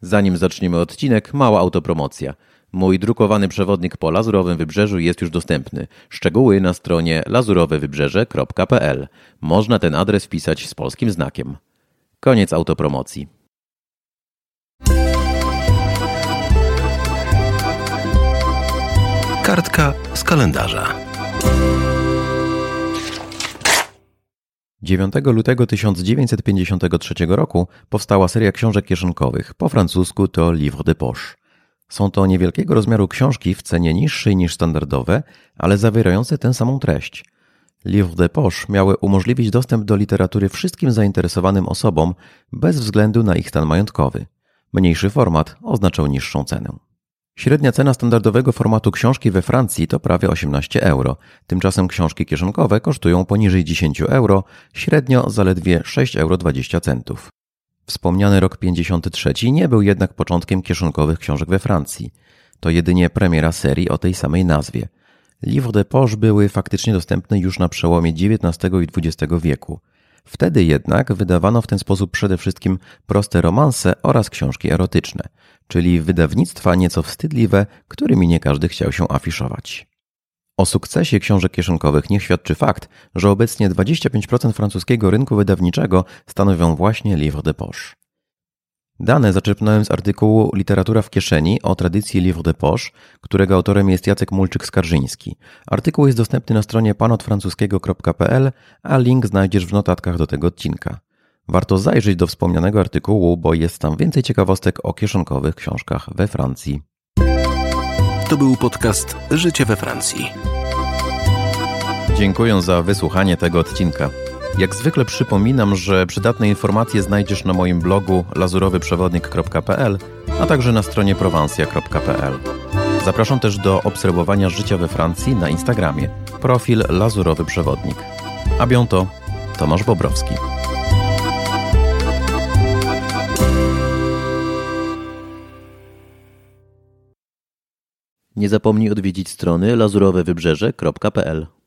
Zanim zaczniemy odcinek, mała autopromocja. Mój drukowany przewodnik po Lazurowym Wybrzeżu jest już dostępny. Szczegóły na stronie lazurowewybrzeże.pl. Można ten adres wpisać z polskim znakiem. Koniec autopromocji. Kartka z kalendarza. 9 lutego 1953 roku powstała seria książek kieszonkowych. Po francusku to Livre de Poche. Są to niewielkiego rozmiaru książki w cenie niższej niż standardowe, ale zawierające tę samą treść. Livre de Poche miały umożliwić dostęp do literatury wszystkim zainteresowanym osobom bez względu na ich stan majątkowy. Mniejszy format oznaczał niższą cenę. Średnia cena standardowego formatu książki we Francji to prawie 18 euro. Tymczasem książki kieszonkowe kosztują poniżej 10 euro, średnio zaledwie 6,20 euro. Wspomniany rok 53 nie był jednak początkiem kieszonkowych książek we Francji. To jedynie premiera serii o tej samej nazwie. Livre de poche były faktycznie dostępne już na przełomie XIX i XX wieku. Wtedy jednak wydawano w ten sposób przede wszystkim proste romanse oraz książki erotyczne, czyli wydawnictwa nieco wstydliwe, którymi nie każdy chciał się afiszować. O sukcesie książek kieszonkowych niech świadczy fakt, że obecnie 25% francuskiego rynku wydawniczego stanowią właśnie livre de poche. Dane zaczerpnąłem z artykułu Literatura w kieszeni o tradycji livre de poche, którego autorem jest Jacek Mulczyk-Skarżyński. Artykuł jest dostępny na stronie panotfrancuskiego.pl, a link znajdziesz w notatkach do tego odcinka. Warto zajrzeć do wspomnianego artykułu, bo jest tam więcej ciekawostek o kieszonkowych książkach we Francji. To był podcast Życie we Francji. Dziękuję za wysłuchanie tego odcinka. Jak zwykle przypominam, że przydatne informacje znajdziesz na moim blogu lazurowyprzewodnik.pl, a także na stronie prowansja.pl. Zapraszam też do obserwowania życia we Francji na Instagramie. Profil Lazurowy Przewodnik. A biąto Tomasz Bobrowski. Nie zapomnij odwiedzić strony lazurowewybrzeże.pl